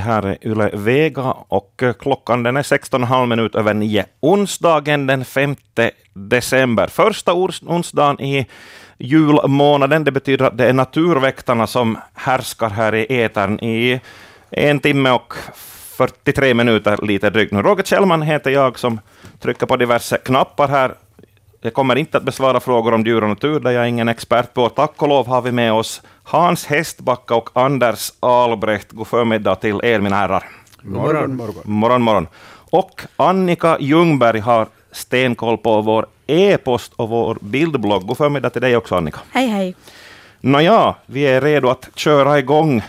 Det här är Yle Vega och eh, klockan den är 16,5 minuter över nio. Onsdagen den 5 december. Första onsdagen i julmånaden. Det betyder att det är naturväktarna som härskar här i etern i en timme och 43 minuter lite drygt. Roger Kjellman heter jag som trycker på diverse knappar här. Jag kommer inte att besvara frågor om djur och natur, det är jag ingen expert på. Tack och lov har vi med oss Hans Hästbacka och Anders Albrecht. God förmiddag till er, mina herrar. Morgon, morgon. Morgon, morgon. Och Annika Ljungberg har stenkoll på vår e-post och vår bildblogg. God förmiddag till dig också, Annika. Hej, hej. Nåja, vi är redo att köra igång.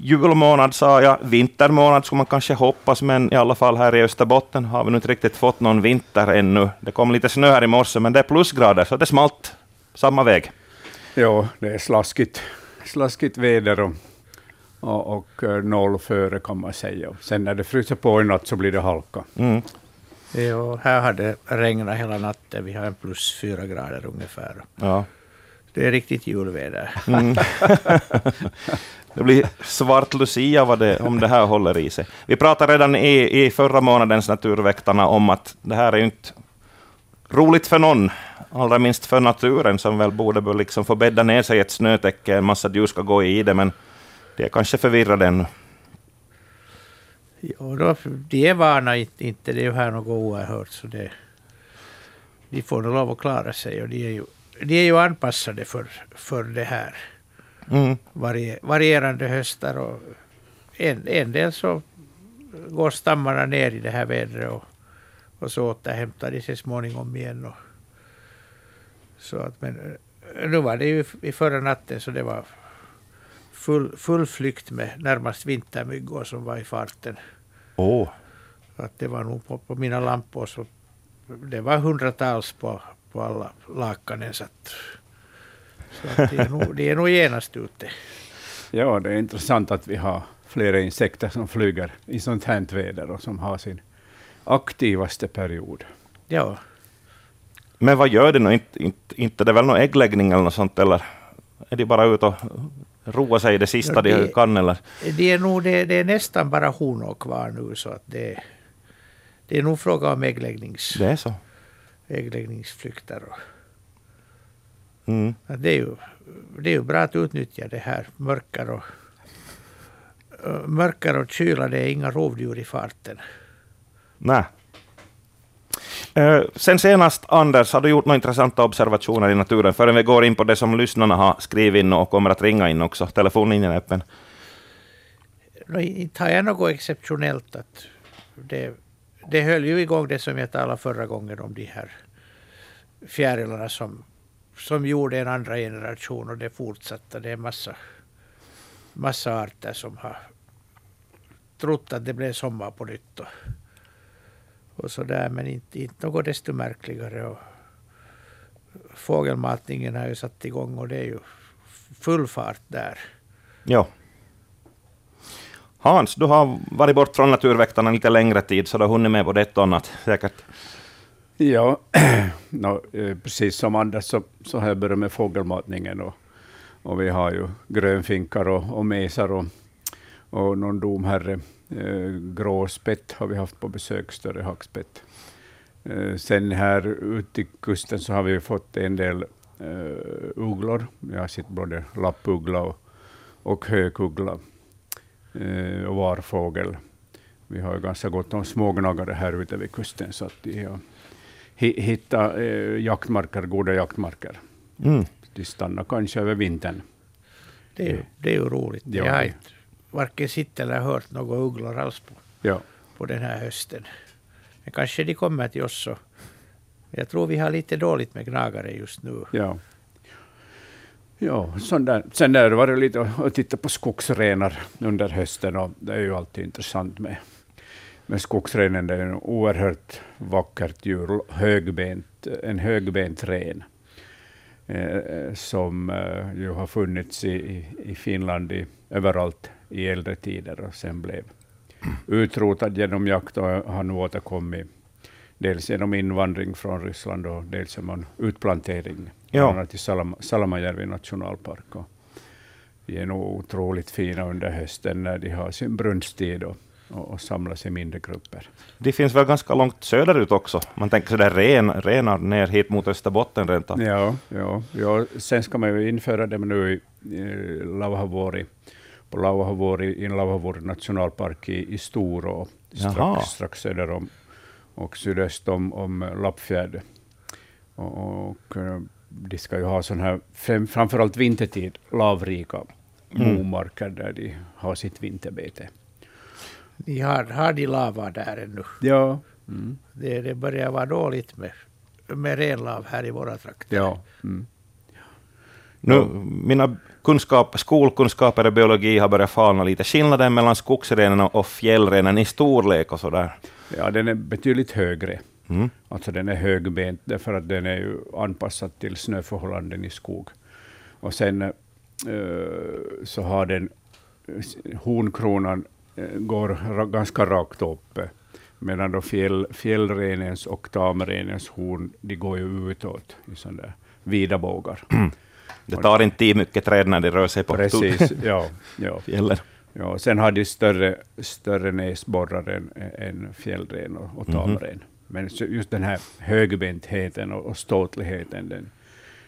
Julmånad sa jag, vintermånad skulle man kanske hoppas, men i alla fall här i Österbotten har vi inte riktigt fått någon vinter ännu. Det kom lite snö här i morse, men det är plusgrader, så det smalt samma väg. Ja, det är slaskigt, slaskigt väder och, och, och eh, noll före kan man säga. Sen när det fryser på i natt så blir det halka. Mm. Ja, här har det regnat hela natten. Vi har en plus fyra grader ungefär. Ja. Det är riktigt julväder. Mm. det blir svart lucia vad det, om det här håller i sig. Vi pratade redan i, i förra månadens Naturväktarna om att det här är ju inte roligt för någon, allra minst för naturen som väl borde liksom få bädda ner sig i ett snötäcke, en massa djur ska gå i det, men de är kanske förvirrade ännu. Ja, då, de är vana, inte det är ju här något oerhört, så det, de får nog lov att klara sig. Och de är ju, de är ju anpassade för, för det här. Mm. Varie, varierande höstar och en, en del så går stammarna ner i det här vädret och, och så återhämtar de sig småningom igen. Och, så att, men nu var det ju i förra natten så det var full, full flykt med närmast vintermyggor som var i farten. Oh. Att det var nog på, på mina lampor så det var hundratals på, på alla lakanen. Så att, så att det, är nog, det är nog genast ute. Ja, det är intressant att vi har flera insekter som flyger i sånt här väder och som har sin aktivaste period. Ja. Men vad gör det nu? Inte, inte, inte det är väl någon äggläggning eller något sånt, eller är de bara ute och roa sig det sista ja, det, de kan? Eller? Det, är nog, det, det är nästan bara honor kvar nu, så att det, det är nog fråga om äggläggnings, det är så. Äggläggningsflykter. Och, mm. det, är ju, det är ju bra att utnyttja det här mörker och, mörker och kyla. Det är inga rovdjur i farten. Nej. Sen senast, Anders, har du gjort några intressanta observationer i naturen, förrän vi går in på det som lyssnarna har skrivit in och kommer att ringa in också. Telefonlinjen är öppen. Inte har jag något exceptionellt. Att det, det höll ju igång det som jag talade förra gången om de här fjärilarna som, som gjorde en andra generation och det fortsatte. Det är massa, massa arter som har trott att det blev sommar på nytt. Och, och så där, men inte, inte något desto märkligare. Och fågelmatningen har ju satt igång och det är ju full fart där. Ja. Hans, du har varit bort från Naturväktarna lite längre tid, så du har hunnit med både ett och annat säkert. Ja, no, eh, precis som Anders så, så har jag börjat med fågelmatningen. Och, och vi har ju grönfinkar och, och mesar och, och någon domherre Eh, gråspett har vi haft på besök, större hackspett. Eh, sen här ute i kusten så har vi fått en del eh, ugglor. Jag har sett både lappuggla och, och hökuggla eh, och varfågel. Vi har ju ganska gott om smågnagare här ute vid kusten, så att de har hittat eh, jaktmarker, goda jaktmarker. Mm. De stannar kanske över vintern. Det är, det är ju roligt. Ja. Jag har inte varken sett eller hört några ugglor alls på, Ja. på den här hösten. Men kanske de kommer till oss. Så. Jag tror vi har lite dåligt med gnagare just nu. Ja. Ja, sån där. Sen där var det lite att titta på skogsrenar under hösten och det är ju alltid intressant med, med skogsrenen. Det är en oerhört vackert djur, högbent, en högbent ren eh, som eh, ju har funnits i, i Finland i, överallt i äldre tider och sen blev utrotad genom jakt och har nu återkommit dels genom invandring från Ryssland och dels genom utplantering. Bland annat i Salamajärvi nationalpark. Och de är nog otroligt fina under hösten när de har sin brunsttid och, och, och samlas i mindre grupper. De finns väl ganska långt söderut också. Man tänker sådär ren, renar ner hit mot Österbotten rent av. Ja, ja, ja, sen ska man ju införa dem nu i, i Lauhavori, på Lauhavori, i Lauhavori nationalpark i, i Storå, strax, strax söder om och sydöst om, om Lappfjärd. Och, och de ska ju ha sån här, fram, framförallt vintertid, lavrika Mm. momarker där de har sitt vinterbete. Ni har, har de lava där ännu? Ja, mm. Det, det börjar vara dåligt med, med renlav här i våra trakter. ja. Mm. Nu, mina kunskap, skolkunskaper i biologi har börjat falna lite. Skillnaden mellan skogsrenen och fjällrenen i storlek och sådär. ja, den är betydligt högre. Mm. Alltså den är högbent därför att den är ju anpassad till snöförhållanden i skog. Och sen eh, så har den eh, hornkronan eh, går ganska rakt upp, eh, medan då fjäll, fjällrenens och tamrenens horn de går ju utåt i sådana där vida bågar. Det tar inte tid mycket träd när de rör sig på Precis, ja. ja. fjällen. ja. Sen har de större, större näsborrar än, än fjällren och, och tamren. Men just den här högbentheten och, och ståtligheten, den,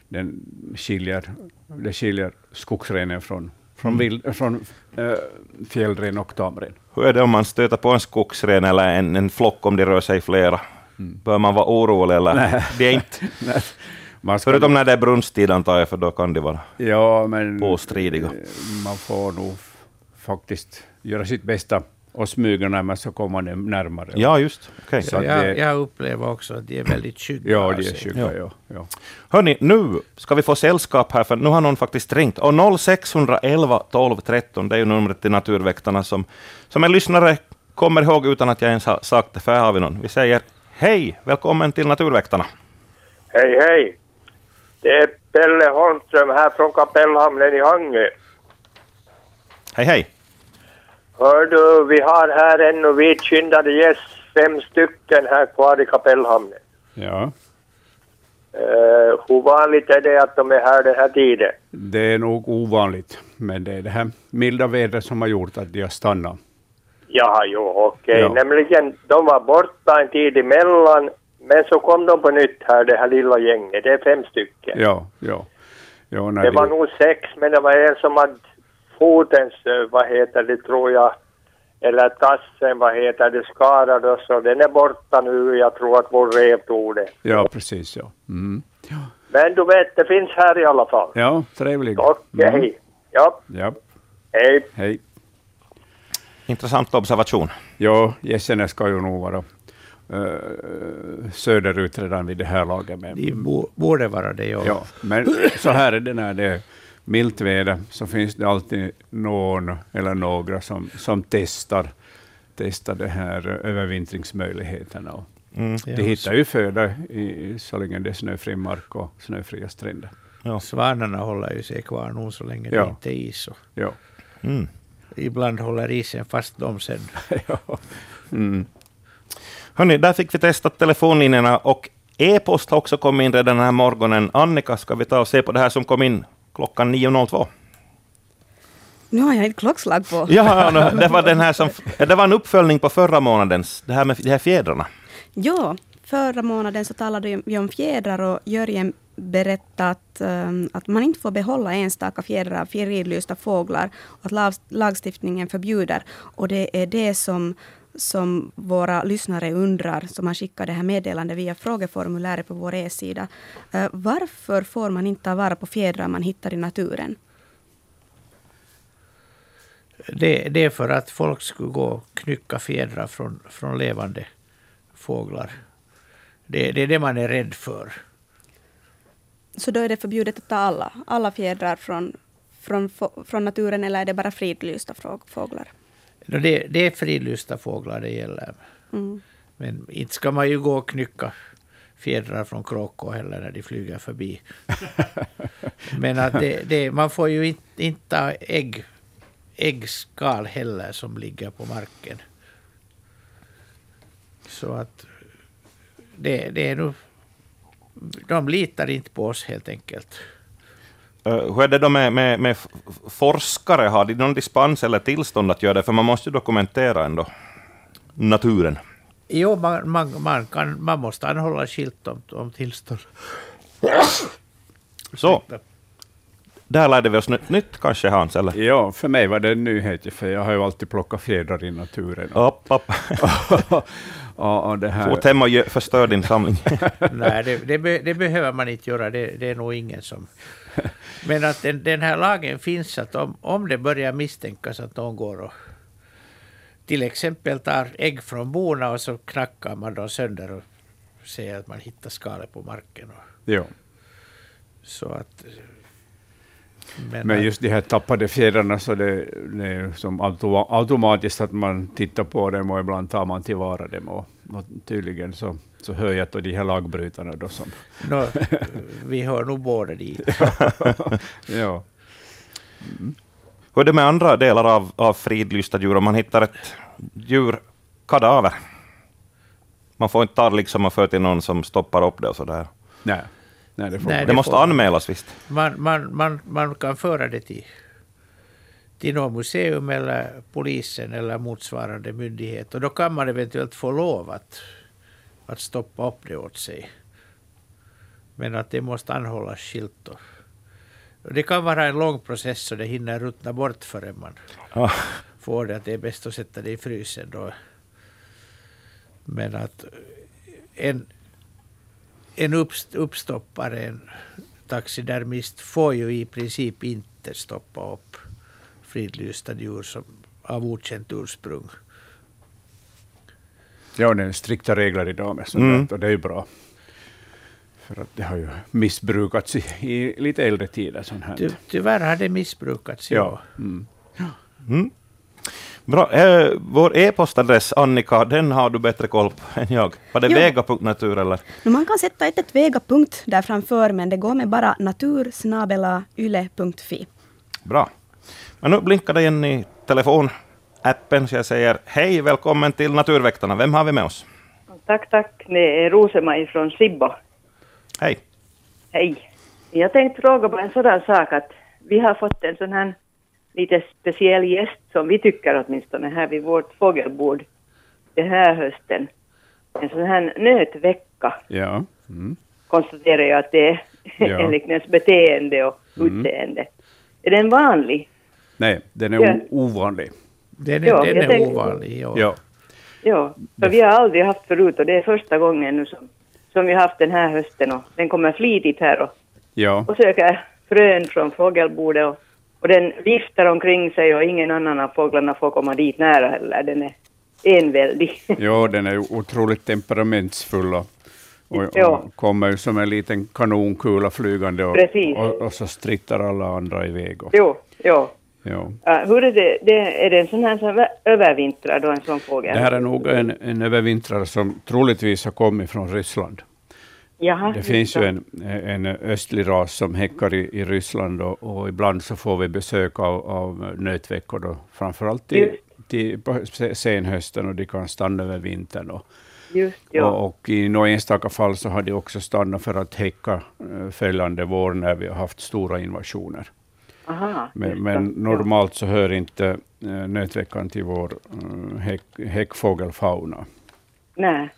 den skiljer, det skiljer skogsrenen från, från, vild, från äh, fjällren och tamren. Hur är det om man stöter på en skogsren eller en, en flock om de rör sig flera? Bör man vara orolig eller? Nej. Det är inte. Man ska, Förutom när det är brunsttid antar jag, för då kan de vara ja, men påstridiga. eh, man får nog faktiskt göra sitt bästa och smyga när man ska komma dem närmare. Ja, just. Okej. Så jag, det- jag upplever också att de är väldigt skygga. Ja, de är skygga. Ja. Ja. Hörni, nu ska vi få sällskap här, för nu har någon faktiskt ringt. Och 0611 12 13, det är ju numret till Naturväktarna som, som en lyssnare kommer ihåg utan att jag ens har sagt det, för här har vi någon. Vi säger hej, välkommen till Naturväktarna. Hej, hej. Det är Pelle Holmström här från Kapellhamnen i Hangö. Hej, hej. Hör du, vi har här ännu vitkindade gäss, fem stycken här kvar i Kapellhamnen. ja. Uh, hur vanligt är det att de är här den här tiden? Det är nog ovanligt, men det är det här milda vädret som har gjort att de har stannat. Jaha, jo, okej. Ja. Nämligen, de var borta en tid emellan, men så kom de på nytt här, det här lilla gänget. Det är fem stycken. Ja, ja. ja Det de, var nog sex, men det var en som hade fotens, eh, vad heter det, tror jag, eller tassen, vad heter det, skadad och så. Den är borta nu, jag tror att vår rev tog det. ja, precis. Ja, mm. Men du vet, det finns här i alla fall. ja trevligt. Okej. Mm. Ja, Ja, hej. hej. Intressant observation. Ja, Gässene ska ju nog vara uh, söderut redan vid det här laget. Men, De bo, borde vara det, ja. ja, men så här är det när det är milt väder, så finns det alltid någon eller några som, som testar, testar det här övervintringsmöjligheterna. Mm. Ja, de hittar ju föda i, så länge det är snöfri mark och snöfria stränder. Svanarna håller ju sig kvar nog så länge Ja. det inte är is. Och Ja. Mm. ibland håller isen fast dem sen. ja. Mm. Hörni, där fick vi testa telefonlinjerna och e-post har också kommit in redan den här morgonen. Annika, ska vi ta och se på det här som kom in klockan 9.02? Nu har jag ett klockslag på. Ja, no, det var den här som, det var en uppföljning på förra månadens, det här med de här fjädrarna. Ja, förra månaden så talade vi om fjädrar och Jörgen berättade att, ehm, att man inte får behålla enstaka fjädrar av fridlysta fåglar och att lag, lagstiftningen förbjuder. Och det är det som, som våra lyssnare undrar, som har skickat det här meddelandet via frågeformuläret på vår e-sida. Eh, varför får man inte ta vara på fjädrar man hittar i naturen? Det, det är för att folk skulle gå och knycka fjädrar från, från levande fåglar. Det, det är det man är rädd för. Så då är det förbjudet att ta alla, alla fjädrar från, från, från naturen eller är det bara fridlysta fåglar? Det, det är fridlysta fåglar det gäller. Mm. Men inte ska man ju gå och knycka fjädrar från kråkor heller när de flyger förbi. Men att det, det, man får ju inte, inte ta ägg, äggskal heller som ligger på marken. Så att det, det är nu... De litar inte på oss helt enkelt. Uh, hur är det då med, med, med forskare? Har de någon dispens eller tillstånd att göra det? För man måste ju dokumentera ändå naturen. Jo, man, man, man, kan, man måste anhålla skilt om, om tillstånd. Så, där lärde vi oss något nytt kanske Hans? Eller? Ja, för mig var det en nyhet, för jag har ju alltid plockat fjädrar i naturen. Upp, upp. och, och det här... Fort hem och förstör din samling. Nej, det, det, be, det behöver man inte göra. Det, det är nog ingen som... Men att den, den här lagen finns att om, om det börjar misstänkas att någon går och till exempel tar ägg från bona och så knackar man dem sönder och säger att man hittar skalet på marken. Och, Jo. så att... Men, Men just de här tappade fjädrarna, så det, det är ju som auto, automatiskt att man tittar på dem och ibland tar man tillvara dem. Och, och tydligen så, så hör jag till de här lagbrytarna då som... nå, vi hör nog båda dit. ja. Hur är det med andra delar av, av fridlysta djur? Om man hittar ett djurkadaver, man får inte ta det liksom och föra till någon som stoppar upp det och sådär. Nej, nej, det får Nej, man. Det det måste får- anmälas visst? Man, man, man, man kan föra det till, till något museum eller polisen eller motsvarande myndighet. Och då kan man eventuellt få lov att, att stoppa upp det åt sig. Men att det måste anhållas skilt. Och det kan vara en lång process så det hinner ruttna bort förrän man Ja. får det att det är bäst att sätta det i frysen. Då. Men att en, en uppst- uppstoppare, en taxidermist, får ju i princip inte stoppa upp fridlysta djur som av okänt ursprung. Ja, det är strikta regler idag med sånt Mm. och det är ju bra. För att det har ju missbrukats i, i lite äldre tider. Sånt här. Ty, tyvärr har det missbrukats. ja. Ja. Mm. Mm. Bra. Eh, vår e-postadress, Annika, den har du bättre koll på än jag. Var det Jo. vega.natur eller? Nu, man kan sätta ett, ett vegapunkt där framför, men det går med bara natursnabelayle.fi. Bra. Men nu blinkar det igen i telefonappen, så jag säger hej, välkommen till Naturväktarna. Vem har vi med oss? Tack, tack. Det är Rosemaj från Sibbo. Hej. Hej. Jag tänkte fråga på en sådan sak att vi har fått en sån här lite speciell gäst som vi tycker åtminstone här vid vårt fågelbord den här hösten. En sån här nötvecka ja. Mm. konstaterar jag att det är Ja. enligt dess beteende och utseende. Är den vanlig? Nej, den är Ja. ovanlig. Den, Ja, är, den jag är tänkte- ovanlig. Ja. Ja. Ja, för vi har aldrig haft förut och det är första gången nu som, som vi har haft den här hösten och den kommer flitigt här och Ja. och söker frön från fågelbordet och, och den viftar omkring sig och ingen annan av fåglarna får komma dit nära heller. Den är enväldig. ja, den är otroligt temperamentsfull och, och, Ja. och kommer som en liten kanonkula flygande och, och, och så strittar alla andra iväg. Och, jo, jo. ja. Ja, hur är det, det, är det en sån här som övervintrar då, en sån fågel? Det här är nog en, en övervintrare som troligtvis har kommit från Ryssland. Jaha, Det finns ju en, en östlig ras som häckar i, i Ryssland och, och ibland så får vi besök av, av nötveckor, då, framförallt till, till, på se- senhösten och de kan stanna över vintern. Och, Just, ja. och, och i några enstaka fall så har de också stannat för att häcka eh, följande vår när vi har haft stora invasioner. Aha, Men, men normalt så hör inte eh, nötveckan till vår eh, häck, häckfågelfauna. Nej.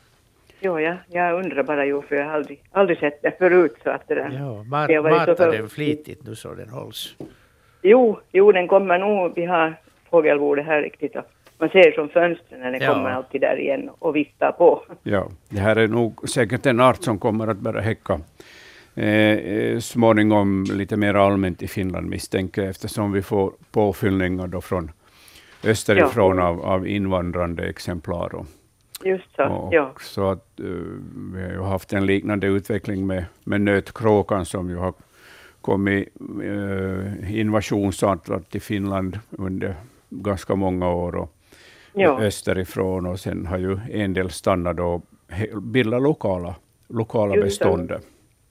Jo, ja, jag undrar bara ju, för jag har aldrig, aldrig sett det förut. Så att det där. Ja, ma- Det har varit så mata för- den flitigt nu så den hålls. Jo, jo, den kommer nog. Vi har fågelbordet här riktigt. Och man ser från fönstren när den Ja. kommer alltid där igen och viftar på. Ja, det här är nog säkert en art som kommer att börja häcka eh, eh, småningom lite mer allmänt i Finland misstänker jag, eftersom vi får påfyllningar då från österifrån av, av invandrande exemplar. Och, Just så, och, ja. så att, eh, vi har ju haft en liknande utveckling med, med nötkråkan som ju har kommit eh, invasionsartat till Finland under ganska många år. Och, Ja. österifrån och sen har ju en del stannat och bildat lokala, lokala Just bestånd.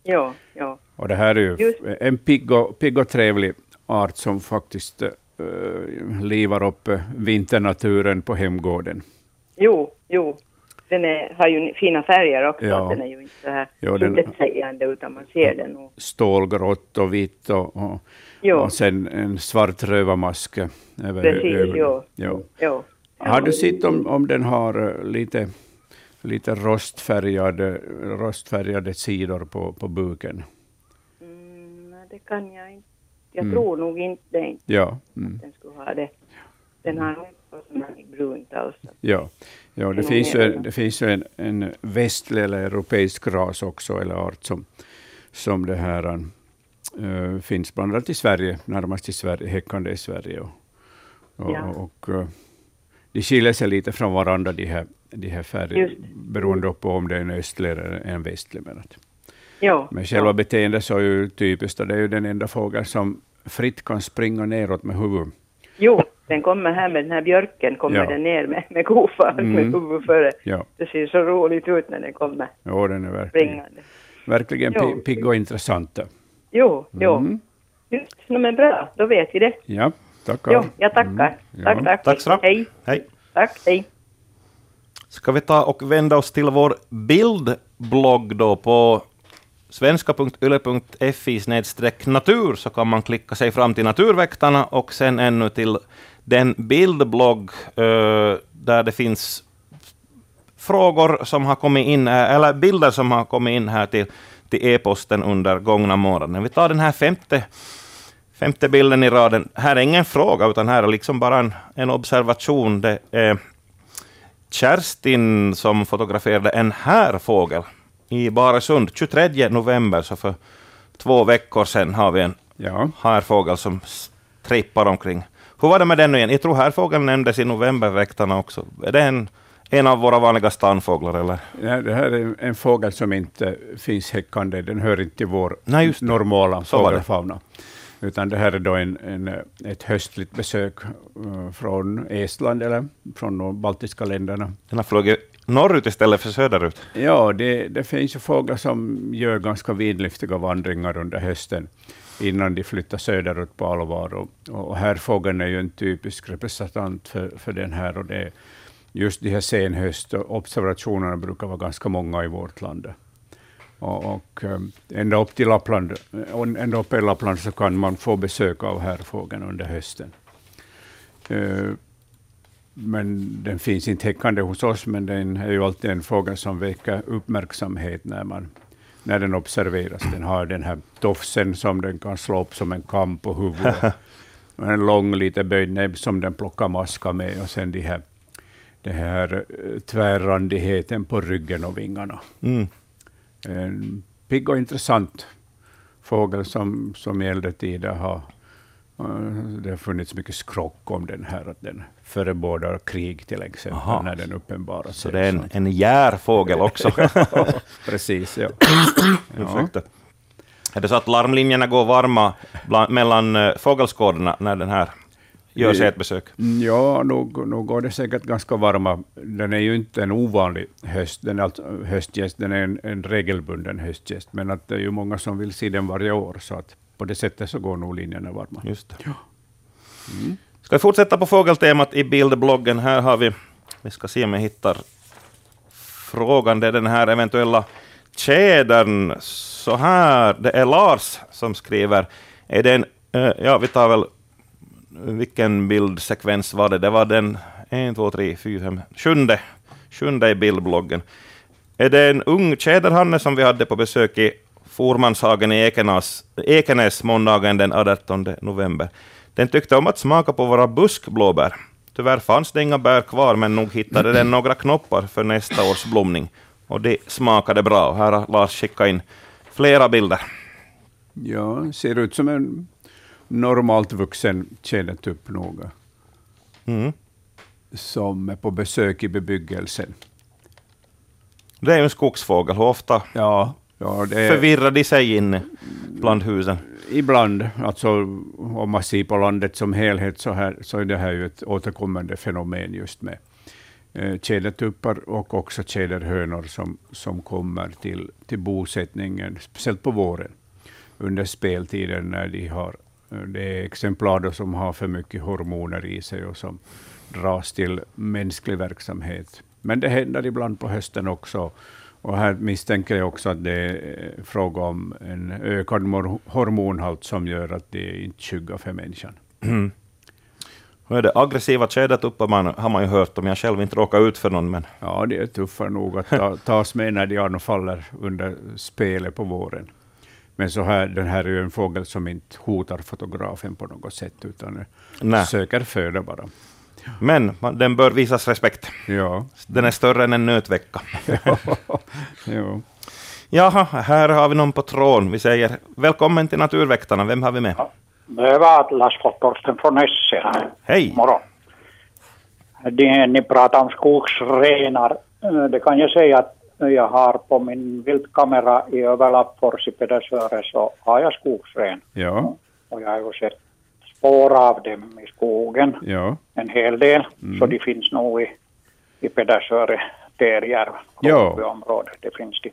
Ja, ja. Och det här är ju Just. en pigg och, pigg och trevlig art som faktiskt uh, livar upp eh, vinternaturen på hemgården. Jo, jo. den är, har ju fina färger också. Ja. Den är ju inte så här Ja, den- utan man ser den nog. Stålgrått och vitt och, och, Jo. och sen en svart rövarmaske över Precis, ögonen. jo. Jo. Jo. Har du sett om, om den har eh, lite, lite rostfärgade, rostfärgade sidor på, på buken? Mm, det kan jag inte. Jag Mm. tror nog inte det, Ja. Mm. den skulle ha det. Den har inte här brunt alls. Ja, ja det, finns ju, ja. det finns ju en, en västlig eller europeisk ras också, eller art, som, som det här uh, finns bland annat i Sverige, närmast i Sverige, häckande i Sverige. Och, och, Ja. och, eh, de skiljer sig lite från varandra, de här, de här färgerna, beroende på om det är en östlig eller en västlig. Men, att, Jo. men själva jo. beteendet så är ju typiskt, och det är ju den enda fågel som fritt kan springa neråt med huvudet. jo, den kommer här med den här björken, kommer Ja. den ner med, med kofart Mm. med huvudet före. Ja, Det ser så roligt ut när den kommer ja den är verkligen, springande. verkligen Jo. pigg och intressant. Jo, jo. Mm. Just, no, men bra, då vet vi det. Ja, tackar. Jo, jag tackar. Mm. Ja. Tack, tack. Tack så. Hej. Hej. Tack, hej. Ska vi ta och vända oss till vår bildblogg då på svenska.yle.fi natur så kan man klicka sig fram till Naturväktarna och sen ännu till den bildblogg eh, där det finns frågor som har kommit in, eller bilder som har kommit in här till, till e-posten under gångna månaden. Vi tar den här femte, femte bilden i raden. Här är ingen fråga, utan här är liksom bara en, en observation. Det är Kerstin som fotograferade en härfågel i Baresund 23 november, så för två veckor sedan har vi en Ja, härfågel som trippar omkring. Hur var det med den nu igen? Jag tror härfågeln nämndes i novemberväktarna också. Är det en, en av våra vanliga stanfåglar? Eller? Ja, det här är en- fågel som inte finns häckande. Den hör inte till vår Nej, normala Så fågelfauna. Utan det här är då en, en, ett höstligt besök eh, från Estland eller från de baltiska länderna. Den har flugit norrut istället för söderut. Ja, det, det finns ju fåglar som gör ganska vidlyftiga vandringar under hösten innan de flyttar söderut på allvar. Och, och härfågeln är ju en typisk representant för, för den här. Och det just de här senhöstobservationerna brukar vara ganska många i vårt land. Och, och ehm, ända upp till Lappland, eh, ända upp i Lappland så kan man få besök av härfågeln under hösten. Eh, men den finns inte häckande hos oss, men den är ju alltid en fågel som väcker uppmärksamhet när, man, när den observeras. Den har den här tofsen som den kan slå upp som en kam på huvudet. Och en lång, lite böjd näbb som den plockar maska med. Och sen de här, det här eh, tvärrandigheten på ryggen och vingarna. Mm. En pigg och intressant fågel som, som i äldre tider har det har funnits mycket skrock om den här, att den förebådar krig till exempel, Aha. när den uppenbarar sig. Så det är en, en järfågel också. Precis, ja. Ursäkta. Är det så att larmlinjerna går varma bland, mellan uh, fågelskådarna när den här gör sig ett besök? Mm, Ja, nog, nog går det säkert ganska varma. Den är ju inte en ovanlig höst, den är alltså, höstgäst, den är en, en regelbunden höstgäst, men att det är ju många som vill se den varje år, så att på det sättet så går nog linjerna varma. Just det. Ska vi fortsätta på fågeltemat i bildbloggen? Här har vi, vi ska se om jag hittar frågan, det är den här eventuella tjädern. Så här, det är Lars som skriver. Är det en, eh, ja vi tar väl, vilken bildsekvens var det? Det var den, en, två, tre, fyra, fem, sjunde, sjunde i bildbloggen. Är det en ung tjäderhanne som vi hade på besök i Formanshagen i Ekenäs, Ekenäs måndagen den 18 november. Den tyckte om att smaka på våra buskblåbär. Tyvärr fanns det inga bär kvar, men nog hittade den några knoppar för nästa års blomning. Och det smakade bra. Och Här har Lars skickat in flera bilder. Ja, ser ut som en normalt vuxen tjädertupp nog, Mm. som är på besök i bebyggelsen. Det är ju en skogsfågel. Hur ofta Ja, ja det förvirrar de sig inne bland husen? ibland, alltså om man ser på landet som helhet, så, här, så är det här ju ett återkommande fenomen just med eh, tjädertuppar och också tjäderhönor som, som kommer till, till bosättningen, speciellt på våren, under speltiden när de har eh, det är exemplar som har för mycket hormoner i sig och som dras till mänsklig verksamhet Men det händer ibland på hösten också. Och här misstänker jag också att det är fråga om en ökad hormonhalt som gör att det inte skyggar för människan. Mm. Är det aggressiva tjädertuppar man, har man ju hört om. Jag själv inte råkar ut för någon. Men... Ja, det är tuffa nog att ta, tas med när de anfaller under spelet på våren. Men så här, den här är ju en fågel som inte hotar fotografen på något sätt, utan Nej. söker föda bara. Men den bör visas respekt. Ja. Den är större än en nötvecka. ja. Jaha, här har vi någon på tråden. Vi säger välkommen till Naturväktarna. Vem har vi med? Ja. Det var Atlas Torsten från Esse här. Hej! Morgon. Det, ni pratar om skogsrenar. Eh, det kan jag säga att jag har på min viltkamera i Överlappfors i Pedersöre så har jag skogsren. Ja. Och jag har ju sett spår av dem i skogen. Ja. En hel del. Mm. Så de finns nog i, i Pedersöre, Terjärv, ja. området. Det finns de.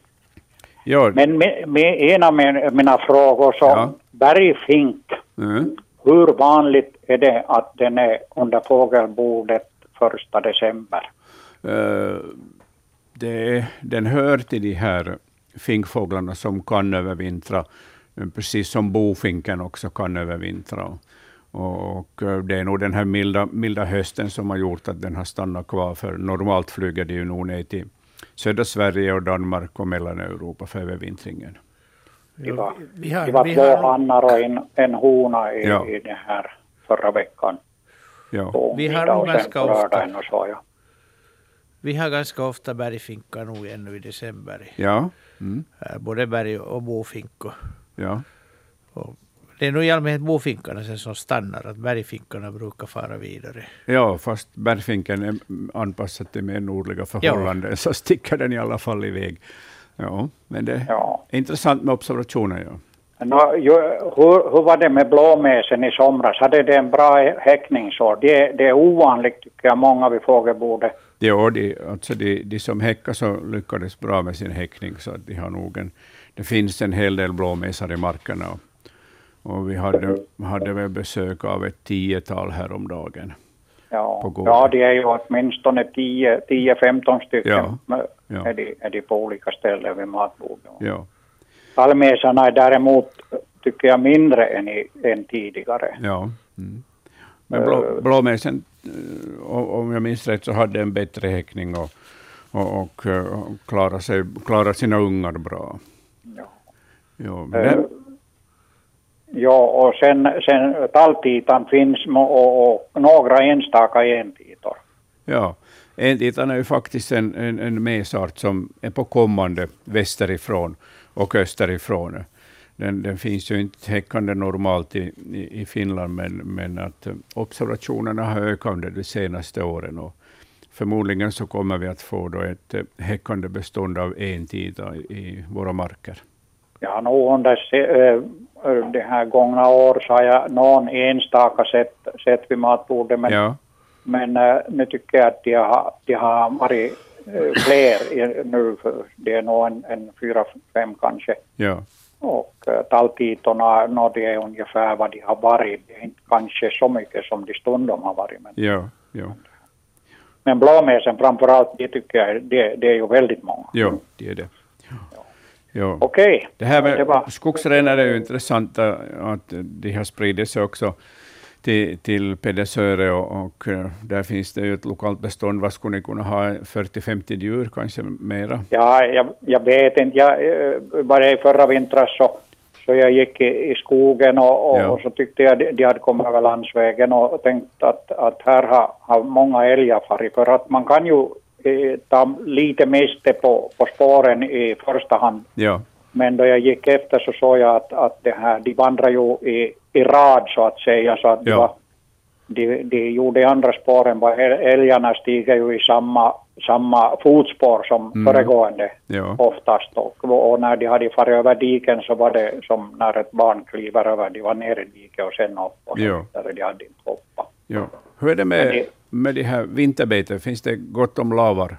Ja. Men med, med en av mina frågor så, ja. bergfink, mm. hur vanligt är det att den är under fågelbordet första december? Uh, det, den hör till de här finkfåglarna som kan övervintra, precis som bofinken också kan övervintra. Och eh, det är nog den här milda, milda hösten som har gjort att den har stannat kvar, för normalt flyger de ju nog ner till södra Sverige och Danmark och Mellaneuropa för övervintringen. Det var, vi har, det var två hannar och en, en hona i, ja. i det här förra veckan. Ja. Vi har nog ganska ofta, så, ja. vi har ganska ofta bergfinkar nog ännu i december. Ja. Mm. Både berg och bofinkor. Ja. Och det är nog i allmänhet bofinkarna som stannar, att bergfinkarna brukar fara vidare. Ja, fast bergfinken är anpassad till mer nordliga förhållanden, ja. så sticker den i alla fall iväg. Ja, men det är ja. intressant med observationer. Ja. No, ju, hur, hur var det med blåmesen i somras? Hade det en bra häckningsår? Det, det är ovanligt, tycker jag, många vid fågelbordet. Ja, de, alltså de, de som häckar så lyckades bra med sin häckning, så de har nog en, det finns en hel del blåmesar i markerna. Och vi hade, hade väl besök av ett tiotal häromdagen. Ja, ja det är ju åtminstone 10-15 stycken ja, ja. Är, de, är de på olika ställen vid matbordet. Ja. Tallmesarna är däremot, tycker jag, mindre än, i, än tidigare. Ja. Mm. Men blå, uh, blåmesen, eh, om jag minns rätt, så hade en bättre häckning och, och, och, och klarade, sig, klarade sina ungar bra. Ja. Ja, men Ja, och sen, sen talltitan finns och, och några enstaka entitor. Ja, entitan är ju faktiskt en, en, en mesart som är på kommande västerifrån och österifrån. Den, den finns ju inte häckande normalt i, i, i Finland, men, men att observationerna har ökat under de senaste åren. Och förmodligen så kommer vi att få då ett häckande bestånd av entita i, i våra marker. Ja, nog under det här gångna år så har jag någon enstaka sett, sett vid matbordet, men, ja. men uh, nu tycker jag att de har, de har varit uh, fler i, nu, det är nog en, en fyra, fem kanske. Ja. Och uh, talltitorna, no, det är ungefär vad de har varit, det är inte kanske så mycket som de stundom har varit. Men, ja, ja. men blåmesen framförallt, det tycker jag, det, det är ju väldigt många. Ja, det är det. Ja. Okej. Okay. Det här med skogsrenar är ju intressant att de har spridit sig också till, till Pedersöre och, och, eh, där finns det ju ett lokalt bestånd. Vad skulle ni kunna ha? 40-50 djur kanske mera? Ja, jag, jag vet inte. Jag var det förra vintern så, så jag gick i, i skogen och, och, ja. och, så tyckte jag de, de hade kommit över landsvägen och tänkte att, att här har, har många älgar farit för att man kan ju ta lite miste på, på spåren i första hand. Ja. Men då jag gick efter så såg jag att, att det här, de vandrar ju i, i rad så att säga. Så att ja. var, de, de gjorde andra spåren. Älgarna stiger ju i samma, samma fotspår som mm. föregående ja. oftast. Och, och när de hade farit över diken så var det som när ett barn kliver över. De var nere i diket och sen upp. Och ja. där de hade inte hoppat. Ja. Hur är det med med de här vinterbeten? Finns det gott om lavar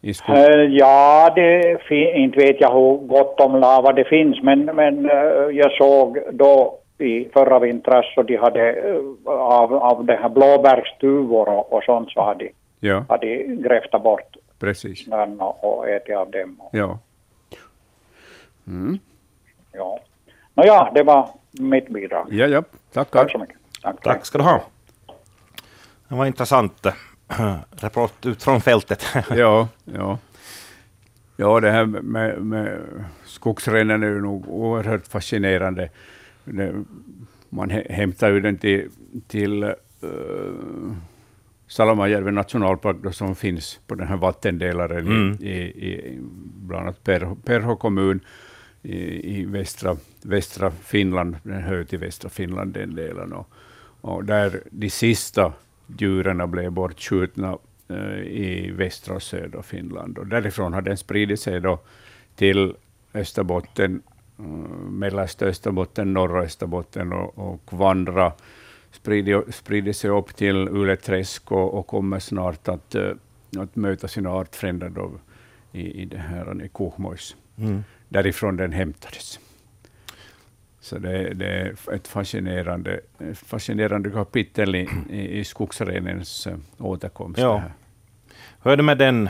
i skogen? Uh, ja, det inte vet jag hur gott om lavar det finns, men, men uh, jag såg då i förra vintras så de hade uh, av, av det här blåbärstuvor och, och sånt så hade, ja. hade grävt bort precis. och, och ätit av dem. Ja. Mm. Ja. Nåja, det var mitt bidrag. Ja, ja. Tackar. Tack så mycket. Tack, tack. Tack ska du ha. Det var intressant äh, rapport ut från fältet. ja, ja. Ja, det här med, med skogsrenen är ju nog oerhört fascinerande. Man hämtar ju den till, till uh, Salomajärven nationalpark då, som finns på den här vattendelaren mm. i, i, bland annat Perho, Perho kommun i, i västra, västra Finland. Den hör till västra Finland, den delen. Och, och där de sista djuren blev bortskjutna uh, i västra och södra Finland. Och därifrån har den spridit sig då till Österbotten, uh, mellersta Österbotten, norra Österbotten och, och vandra sprider, sprider sig upp till Uleträsk och, och kommer snart att, uh, att möta sina artfränder då i, i det här i Kuhmois. Mm. Därifrån den hämtades. Så det, det, är ett fascinerande, fascinerande kapitel i, i, skogsrenens uh, återkomst. Ja. Hur är det med den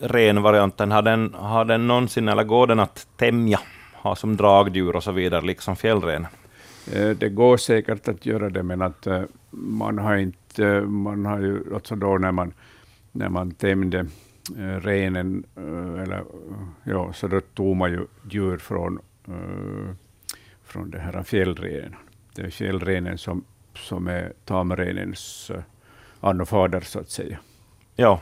renvarianten? Har den, har den någonsin, eller går den att tämja, ha som dragdjur och så vidare, liksom fjällrenen? Eh, det går säkert att göra det, men att uh, man har inte, man har ju, alltså då när man, när man tämjde renen, eller, ja, så då tog man ju djur från från det här fjällrenen. Det är fjällrenen som, som är tamrenens uh, anfader, så att säga. Ja.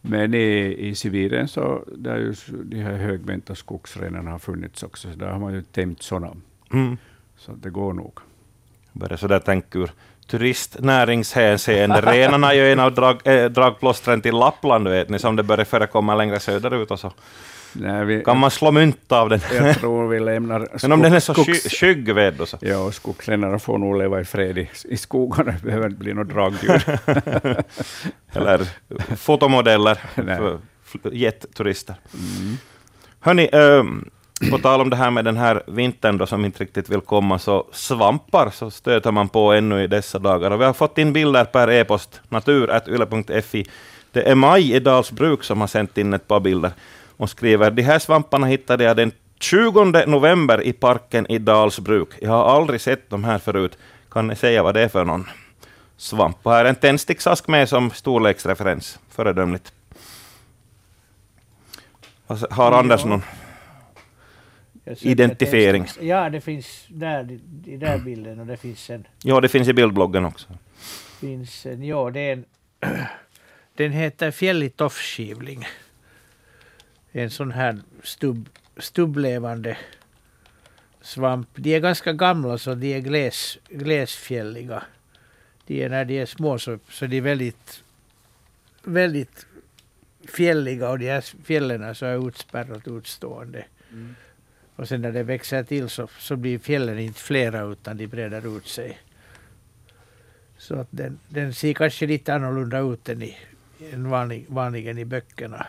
Men i, i Sibirien, så där ju de här högvänta skogsrenarna har funnits också, så där har man ju tämjt sådana. Mm. Så det går nog. Bara så där tänk ur turistnäringshänseende. Renarna är ju en av drag, äh, dragplåstren till Lappland, vet ni, som det börjar förekomma längre söderut. Och så. Nej, vi, kan man slå mynt av den? Jag tror vi lämnar skog, Men om den är så skogs, skygg ved då så? Ja, skogsrennarna får nog leva i fred i, i skogarna. Det behöver inte bli något dragdjur. Eller fotomodeller för jetturister. Mm. Hörni, ähm, på tal om det här med den här vintern då, som inte riktigt vill komma, så svampar så stöter man på ännu i dessa dagar. Och vi har fått in bilder per e-post, natur.yle.fi. Det är Maj i Dalsbruk som har sänt in ett par bilder och skriver de här svamparna hittade jag den 20 november i parken i Dalsbruk. Jag har aldrig sett de här förut. Kan ni säga vad det är för någon svamp? Och här är en tändsticksask med som storleksreferens. Föredömligt. Har Anders någon identifiering? Ja, det finns där i den bilden och det finns en... Ja, det finns i bildbloggen också. Finns en, ja, det är en, den heter fjällig toffskivling en sån här stubb, stubblevande svamp. De är ganska gamla så de är gles, glesfjälliga. De är, när de är små så, så de är väldigt, väldigt fjälliga och de här fjällen så är utspärrat utstående. Mm. Och sen när det växer till så, så blir fjällen inte flera utan de breder ut sig. Så att den, den ser kanske lite annorlunda ut än, i, än vanlig, vanligen i böckerna.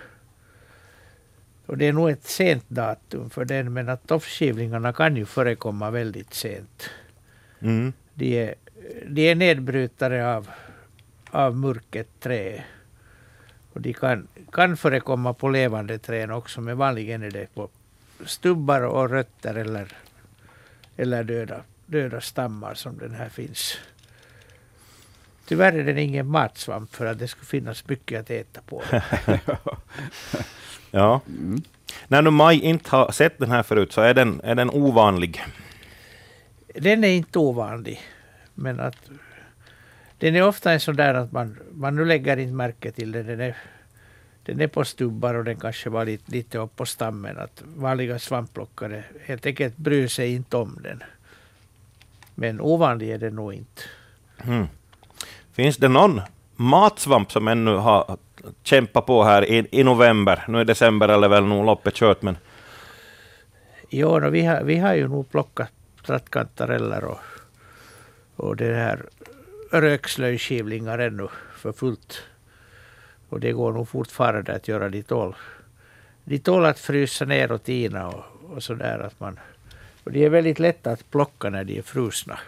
Och det är nog ett sent datum för den, men att toffskivlingarna kan ju förekomma väldigt sent. Mm. De, är, de är nedbrytare av, av murket trä. Och de kan, kan förekomma på levande träd också, men vanligen är det på stubbar och rötter eller, eller döda, döda stammar som den här finns. Tyvärr är den ingen matsvamp för att det skulle finnas mycket att äta på. Ja. Mm. När nu Maj inte har sett den här förut, så är den, är den ovanlig? Den är inte ovanlig. Men att den är ofta en sån där att man, man nu lägger inte märke till den. Den är, den är på stubbar och den kanske var lite, lite upp på stammen. Att vanliga svampplockare helt enkelt bryr sig inte om den. Men ovanlig är den nog inte. Mm. Finns det någon matsvamp som ännu har kämpat på här i, i november. Nu är december eller väl nog loppet kört, men... Jo, no, vi, har, vi har ju nog plockat trattkantareller och, och det här rökslöjskivlingar ännu för fullt. Och det går nog fortfarande att göra. De tål, de tål att frysa ner och tina och, och sådär. Att man, och de är väldigt lätta att plocka när de är frusna.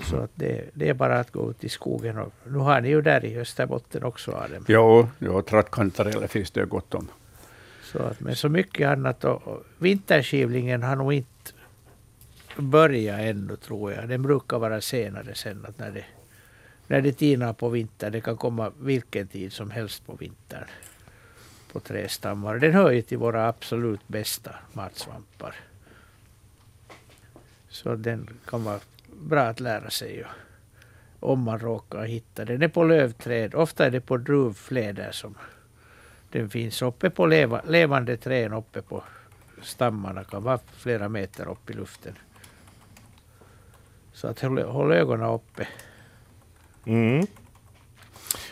Så att det, det är bara att gå ut i skogen. Och nu har ni ju där i Österbotten också Adam. Jo, jo trattkantareller finns det gott om. Så att, men så mycket annat. Och, och vinterskivlingen har nog inte börjat ännu tror jag. Den brukar vara senare sen. Att när, det, när det tinar på vintern. Det kan komma vilken tid som helst på vintern. På trästammar. Den hör ju till våra absolut bästa matsvampar. Så den kan vara bra att lära sig. ju, om man råkar hitta den. Den är på lövträd. Ofta är det på druvfläder som den finns uppe på leva, levande träd uppe på stammarna. kan vara flera meter upp i luften. Så att håll, håll ögonen uppe. Mm.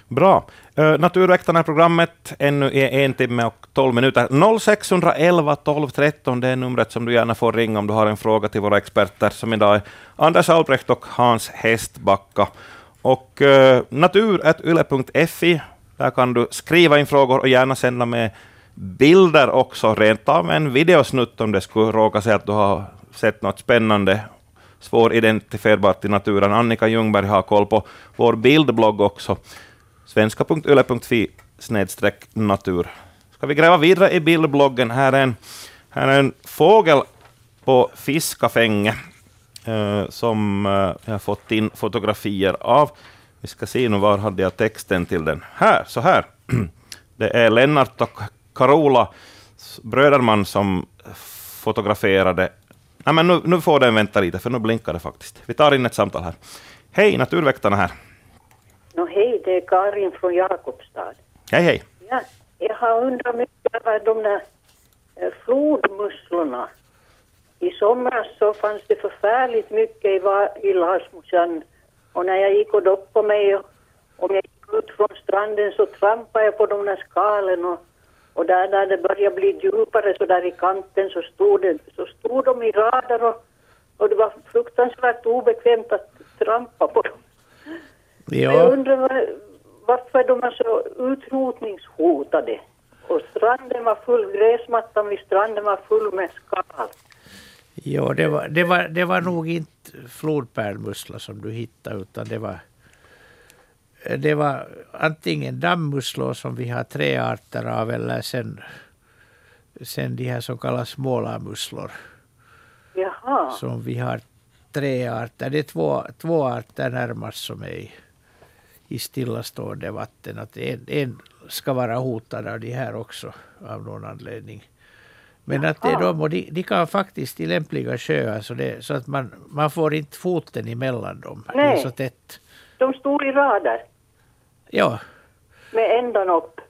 Bra. Uh, Naturväktarna programmet ännu i en timme och tolv minuter. 0611 12 13, det är numret som du gärna får ringa om du har en fråga till våra experter, som idag är Anders Albrecht och Hans Hästbacka. Och uh, natur.yle.fi, där kan du skriva in frågor och gärna sända med bilder också, rent av en videosnutt om det skulle råka sig att du har sett något spännande svåridentifierbart i naturen. Annika Ljungberg har koll på vår bildblogg också, svenska.yle.fi snedstreck natur. Ska vi gräva vidare i bildbloggen? Här är en, här är en fågel på fiskafänge eh, som eh, jag har fått in fotografier av. Vi ska se nu, var hade jag texten till den? Här, så här. Det är Lennart och Carola Bröderman som fotograferade Nej, men nu, nu får den vänta lite, för nu blinkar det faktiskt. Vi tar in ett samtal här. Hej, Naturväktarna här. No, hej, det är Karin från Jakobstad. Hej, hej. Ja, jag har undrat mycket över de där eh, flodmusslorna. I somras så fanns det förfärligt mycket i, i Larsmosjön. Och när jag gick och doppade mig och om jag gick ut från stranden så trampade jag på de där skalen och, och där när det började bli djupare så där i kanten så stod, det, så stod de i rader och, och det var fruktansvärt obekvämt att trampa på dem. Jag Ja, undrar var, varför de är så utrotningshotade. Och stranden var full, gräsmattan vid stranden var full med skal. ja det, var, det, var, det var nog inte flodpärlmussla som du hittade, utan det var det var antingen dammmusslor som vi har tre arter av eller sen, sen de här som kallas målarmusslor Jaha, som vi har tre arter. Det är två, två arter närmast som är i, i stillastående vatten. Att en, en ska vara hotad av de här också av någon anledning. Men att det är de, och de, de kan faktiskt i lämpliga sjöar så, det, så att man, man får inte foten emellan dem. Det är Nej. så tätt. de stod i rader Ja, med ändan upp.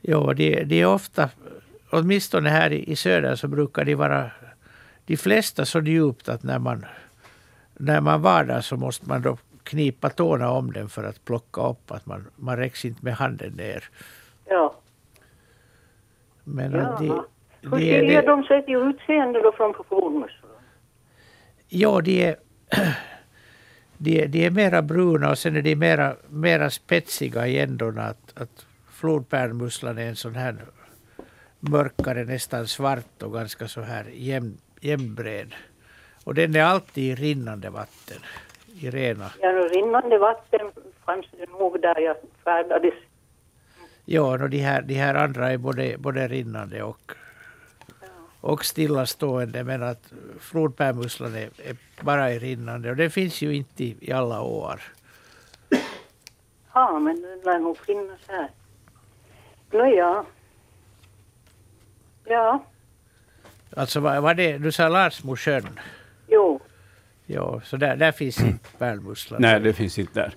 ja de, de är ofta, åtminstone här i, i söder så brukar de vara de flesta så djupt att när man, när man var där så måste man då knipa tårna om den för att plocka upp. Att man, man räcks inte med handen ner. Ja. Men ja. att de, Hur skiljer de, sig till utseende då från flodmusslor? ja, de är, de, är- de är mera bruna och sen är de mera, mera spetsiga i ändorna. Att, att flodpärlmusslan är en sån här mörkare, nästan svart och ganska så här jämn, jämnbred. Och den är alltid i rinnande vatten. I rena. Ja, rinnande vatten fanns det nog där jag färdades. Ja, och de här, de här andra är både, både rinnande och, och stillastående. Men att flodpärlmusslan är, är bara i rinnande. Och det finns ju inte i, i alla år. Ja, men den lär nog finnas här. Nåja. Ja, Alltså vad var det, du sa Larsmosjön? jo. Ja, så där, där finns inte pärlmusslan. Nej, det finns inte där.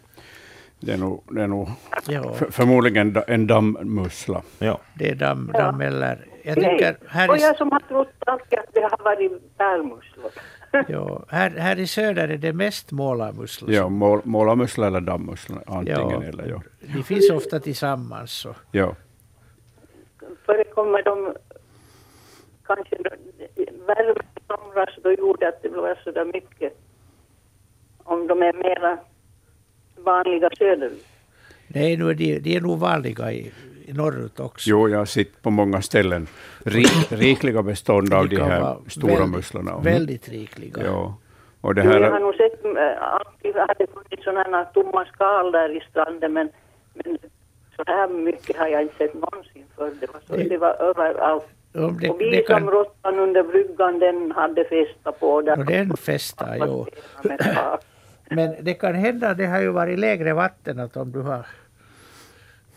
Det är nog, det är nog Ja, för, förmodligen en dammmussla. Ja. det är damm, damm eller... Jag Nej. tycker här Och i, jag som har trott alltid att det har varit pärlmusslor. ja, här, här i söder är det mest målarmusslor. Ja, mål, målarmussla eller dammmussla, antingen Ja. eller. Ja. De finns ofta tillsammans. Så. Ja. Förekommer de kanske värme somras då gjorde att det blev så där mycket. Om de är mera vanliga söderut. Nej, nu är de, de är nog vanliga i, i norrut också. Jo, jag har sett på många ställen rik, rikliga bestånd av de här stora väldigt- musslorna. Väldigt rikliga. Ja. Och det Jo, jag har här, nog sett, äh, alltid har det funnits sådana tomma skal där i stranden men, men så här mycket har jag inte sett någonsin förr. Det var, så, Det- det var överallt. Om det, och det vi kan, som råttan under bryggan den hade festat på där. och den festar, jo. Men det kan hända, det har ju varit lägre vatten, att om du har...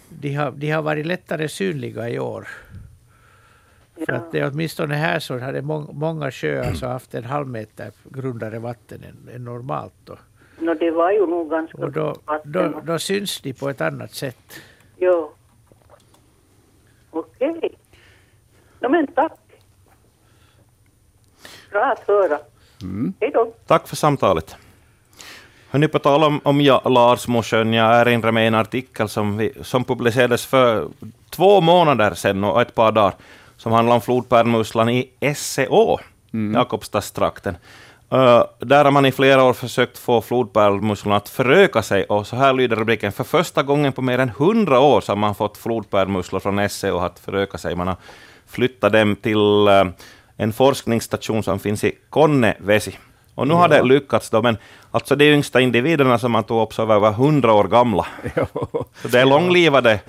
De har, de har varit lättare synliga i år. För Ja. att det åtminstone här så hade mång, många sjöar så haft en halv meter grundare vatten än, än normalt. Då. Nå, det var ju nog ganska Och då, då, då syns de på ett annat sätt. Jo. Okej. No, men tack. Bra att höra. mm, Hej då. Tack för samtalet. Hörni, på tal om, om ja, Larsmosjön, jag erinrar mig en artikel som, vi, som publicerades för två månader sedan och ett par dagar, som handlar om flodpärlmusslan i SCÅ, Jakobstadstrakten. Uh, där har man i flera år försökt få flodpärlmusslorna att föröka sig, och så här lyder rubriken. För första gången på mer än hundra år så har man fått flodpärlmusslor från SCÅ att föröka sig. Man har flyttat dem till uh, en forskningsstation som finns i Konnevesi. Och nu har det lyckats då, men alltså de yngsta individerna som man tog upp så var över 100 år gamla. ja, Så det är långlivade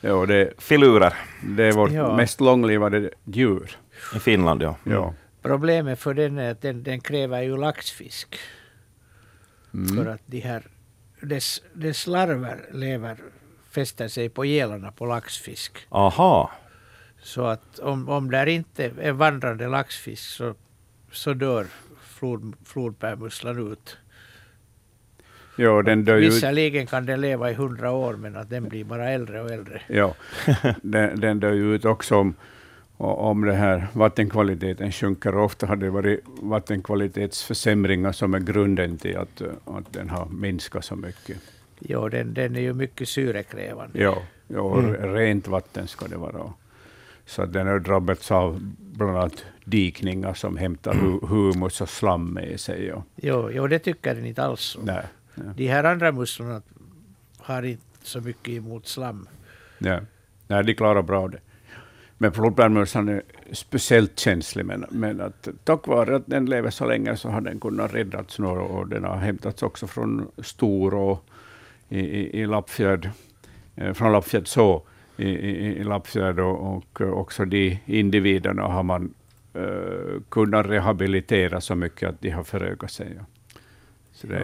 ja, det, filurer det är vårt Ja. mest långlivade djur. i Finland. Ja. Ja. Problemet för den är att den, den kräver ju laxfisk. För att de här, dess, dess larver lever, fäster sig på gälarna på laxfisk. Aha. Så att om, om där inte är vandrande laxfisk så, så dör flod, flodpärlmusslan ut. Ja, den dör. Visserligen kan den leva i hundra år men att den blir bara äldre och äldre. Ja, den, den dör ju ut också om, om det här vattenkvaliteten sjunker. Ofta har det varit vattenkvalitetsförsämringar som är grunden till att, att den har minskat så mycket. Jo, den, den är ju mycket syrekrävande. Ja, ja rent vatten ska det vara. Så den har drabbats av bland annat dikningar som hämtar hu- humus och slam med sig. Och, Jo, jo, det tycker den inte alls om. nej, ja, De här andra musslorna har inte så mycket emot slam. nej, nej, de klarar bra det. Men flodpärlmussan är speciellt känslig, men, men att, tack vare att den lever så länge så har den kunnat räddats nu och den har hämtats också från Storå i, i, i Lappfjärd, eh, från Lappfjärd så i, i, i Lappfjärd och, och också de individerna har man eh, kunnat rehabilitera så mycket att de har förökat sig. Ja. Så det,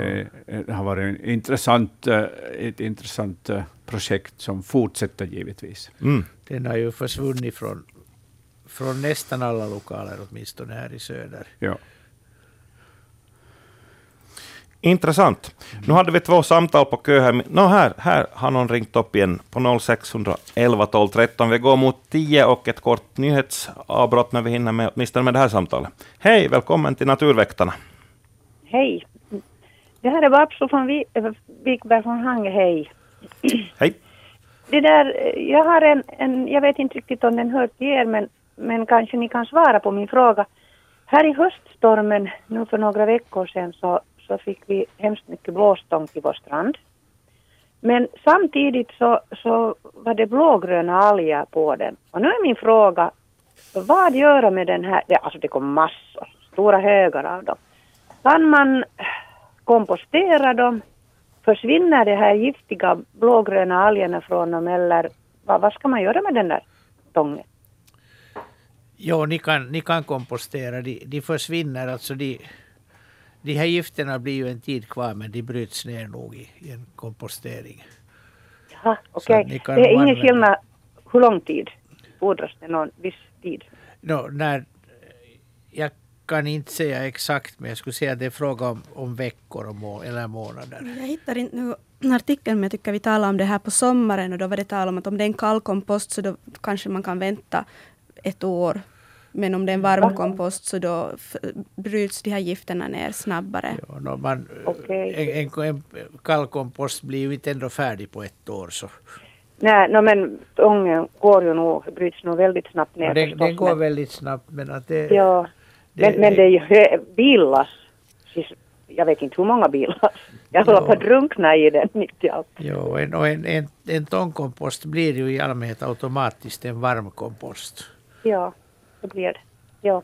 är, det har varit en intressant, eh, ett intressant eh, projekt som fortsätter givetvis. Mm. Den har ju försvunnit från, från nästan alla lokaler, åtminstone här i söder. Ja. Intressant. Nu hade vi två samtal på kö här. Nå, här, här har någon ringt upp igen på 0611 12 13. Vi går mot 10 och ett kort nyhetsavbrott när vi hinner med åtminstone med det här samtalet. Hej, välkommen till Naturväktarna. Hej. Det här är Vapso från Vi- Vikberg från Hange, hej. Hej. Det där, jag har en, en, jag vet inte riktigt om den hör till er, men, men kanske ni kan svara på min fråga. Här i höststormen, nu för några veckor sedan, så, så fick vi hemskt mycket blåstång till vår strand. Men samtidigt så, så var det blågröna alger på den. Och nu är min fråga, vad göra med den här, det, alltså det kom massor, stora högar av dem. Kan man kompostera dem? Försvinner de här giftiga blågröna algerna från dem eller vad, vad ska man göra med den där tången? Jo, ni kan, ni kan kompostera. De, de försvinner. Alltså de, de här gifterna blir ju en tid kvar, men de bryts ner nog i, i en kompostering. Jaha, okej. kan Det är ingen använda- skillnad hur lång tid? Fordras det någon viss tid? Nå, när, jag kan inte säga exakt, men jag skulle säga att det är fråga om, om veckor och må, eller månader. Jag hittar inte nu artikeln, men jag tycker vi talade om det här på sommaren och då var det tal om att om det är en kall kompost så då kanske man kan vänta ett år. Men om det är en varm kompost så då bryts de här gifterna ner snabbare. Ja, nå, man, Okej. en, en, en kall kompost blir ju inte ändå färdig på ett år. Så. Nej, no, men tången går ju nog, bryts nog väldigt snabbt ner Ja, den, förstås, den går men- väldigt snabbt, men att det, Ja, det- men, men det är ju hö- Jag vet inte hur många billass. Jag håller på att drunkna i den mitt i allt. Jo, en, och en, en, en tångkompost blir ju i allmänhet automatiskt en varm kompost. Ja, det blir det. Ja.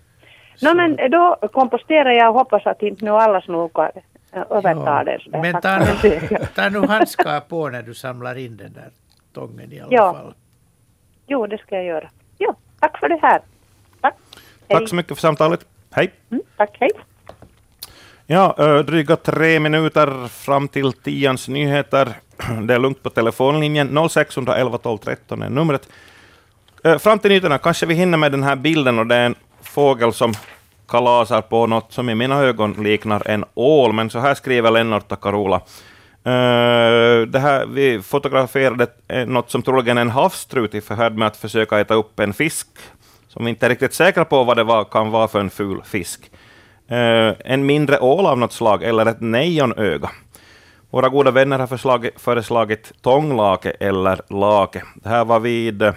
No, men då komposterar jag och hoppas att inte nu alla snokar äh, övertar det. sådär. Men ta nu, det. ta nu handskar på när du samlar in den där tången i alla Ja. fall. Jo, det ska jag göra. Jo, tack för det här. Tack. Hej. Tack så mycket för samtalet. Hej! Mm, tack, hej. Ja, dryga tre minuter fram till tians nyheter. Det är lugnt på telefonlinjen. 0611 12 13 är numret. Eh, fram till nyheterna kanske vi hinner med den här bilden och det är en fågel som kalasar på något som i mina ögon liknar en ål, men så här skriver Lennart och Carola. Eh, det här, vi fotograferade eh, något som troligen är en havstrut i förhärd med att försöka äta upp en fisk, som vi inte är riktigt säkra på vad det var, kan vara för en ful fisk. En mindre ål av något slag eller ett nejonöga. Våra goda vänner har föreslagit tånglake eller lake. Det här var vid,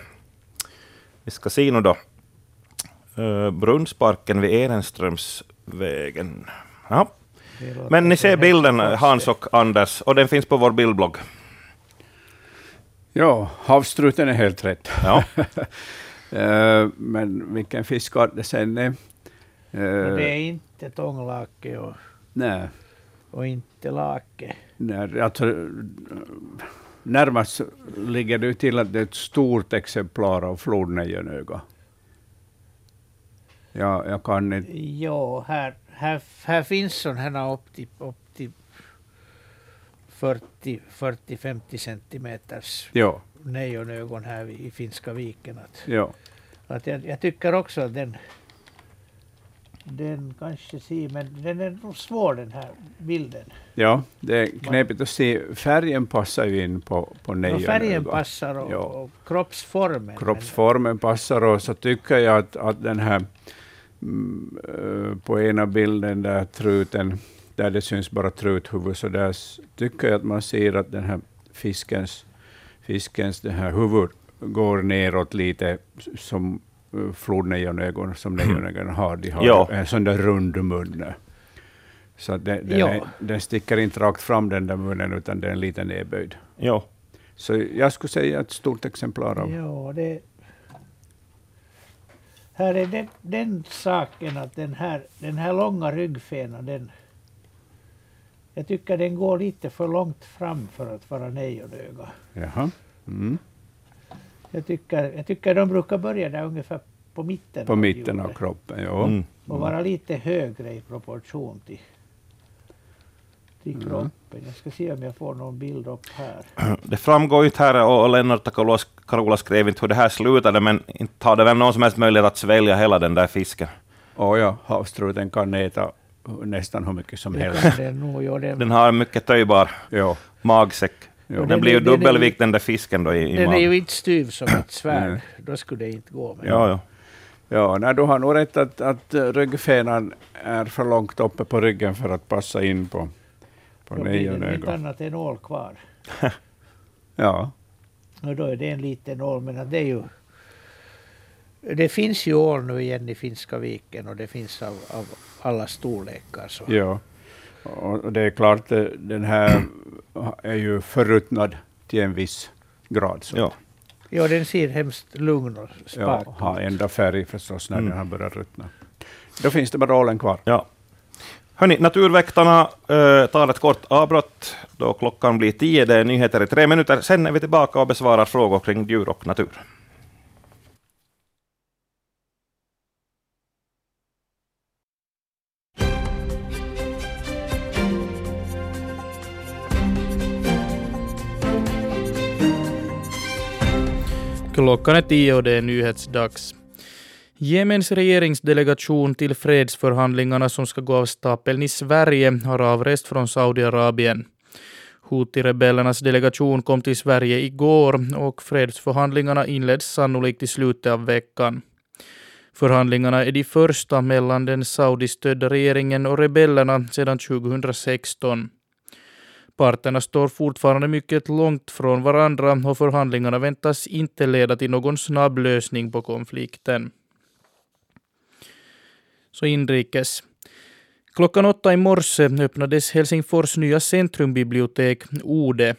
eh, vi ska se nu då, uh, Brunnsparken vid Ehrenströmsvägen. Ja. Det Men ni ser en bilden, Hans och Anders, och den finns på vår bildblogg. Ja, havstruten är helt rätt. Ja. Eh, Men vilken fiskart det sen är. Och det eh, är inte tånglake och, Nej, och inte lake. nej, alltså, eh, närmast ligger det till att det är ett stort exemplar av flodnejonöga. Ja, jag kan inte... Ja, här, här, här finns sådana upp till, upp till 40-50 centimeters Ja, nejonögon här i Finska viken. Att, ja. att jag, jag tycker också att den, den kanske ser, men den är nog svår den här bilden. Ja, det är knepigt att se. Färgen passar ju in på, på Och nejonöga. färgen passar och, Ja. och kroppsformen. Kroppsformen passar och så tycker jag att, att den här mm, eh, på ena bilden där truten, där det syns bara truthuvud, så där tycker jag att man ser att den här fiskens, fiskens det här huvud går neråt lite som flodnejonögon som nejonögon har. De har Ja. en sån där rund mun. Så den, den, Ja. är, den sticker inte rakt fram den där munnen, utan den är lite nedböjd. Jo. Så jag skulle säga ett stort exemplar av Ja, det... Här är den, den saken att den här, den här långa ryggfenan, den... Jag tycker den går lite för långt fram för att vara nejonöga. Jaha. Mm. Jag tycker, jag tycker de brukar börja där ungefär på mitten. På mitten av kroppen, ja. Mm. Och vara lite högre i proportion till, till Mm. kroppen. Jag ska se om jag får någon bild upp här. Det framgår ju inte här, och Lennart och Carola- skrev inte hur det här slutade, men inte har det väl någon som helst möjlighet att svälja hela den där fisken. Och ja, havstruten kan äta nästan hur mycket som Det helst. kan den nog, ja, den, Den har en mycket töjbar Ja, magsäck. Ja. Den Den blir ju är- är dubbelvikt den där fisken då i, i den är magen. ju inte styv som ett svärd. Då skulle det inte gå. Men Ja, ja. ja nej, du har nog rätt att, att eh, ryggfenan är för långt uppe på ryggen för att passa in på, på då blir det inte nejonögon. annat än ål kvar. Ja, Och då är det en liten ål, men det är ju... Det finns ju ål nu igen i Finska viken och det finns av, av alla storlekar. Så. ja. Och det är klart, eh, den här är ju förruttnad till en viss grad. Så. ja. Ja, den ser hemskt lugn och Ja, spak har ändra färg förstås när Mm. den har börjat ruttna. Då finns det bara ålen kvar. ja. Hörni, Naturväktarna eh, tar ett kort avbrott då klockan blir tio. Det är nyheter i tre minuter. Sen är vi tillbaka och besvarar frågor kring djur och natur. Klockan är tio och det är nyhetsdags. Jemens regeringsdelegation till fredsförhandlingarna som ska gå av stapeln i Sverige har avrest från Saudiarabien. Houthi-rebellernas delegation kom till Sverige igår och fredsförhandlingarna inleds sannolikt i slutet av veckan. Förhandlingarna är de första mellan den saudistödda regeringen och rebellerna sedan 2016. Parterna står fortfarande mycket långt från varandra och förhandlingarna väntas inte leda till någon snabb lösning på konflikten. Så inrikes. Klockan åtta i morse öppnades Helsingfors nya centrumbibliotek, Ode.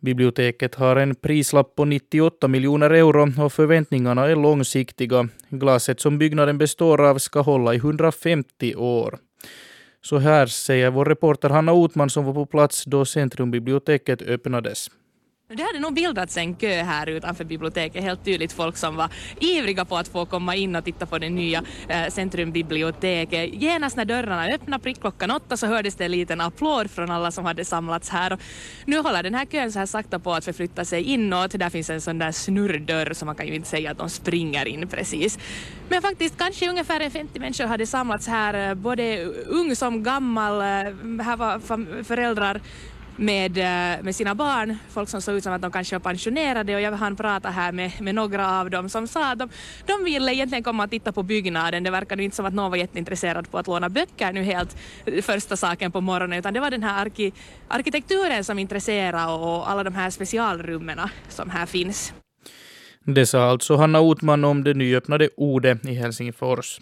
Biblioteket har en prislapp på 98 miljoner euro och förväntningarna är långsiktiga. Glaset som byggnaden består av ska hålla i 150 år. Så här säger vår reporter Hanna Otman som var på plats då Centrumbiblioteket öppnades. Det hade nog bildats en kö här utanför biblioteket, helt tydligt folk som var ivriga på att få komma in och titta på det nya eh, centrumbiblioteket. Genast när dörrarna öppnade prick klockan åtta så hördes det en liten applåd från alla som hade samlats här. Och nu håller den här kön så här sakta på att förflytta sig inåt. Där finns en sån där snurrdörr så man kan ju inte säga att de springer in precis. Men faktiskt kanske ungefär 50 människor hade samlats här, eh, både ung som gammal. Eh, här var föräldrar med, eh, med sina barn, folk som såg ut som att de kanske var pensionerade och jag hann prata här med, med några av dem som sa att de, de ville egentligen komma och titta på byggnaden. Det verkade inte som att någon var jätteintresserad på att låna böcker nu helt eh, första saken på morgonen utan det var den här arki, arkitekturen som intresserade och alla de här specialrummen som här finns. Det sa alltså Hanna Otman om det nyöppnade Ode i Helsingfors.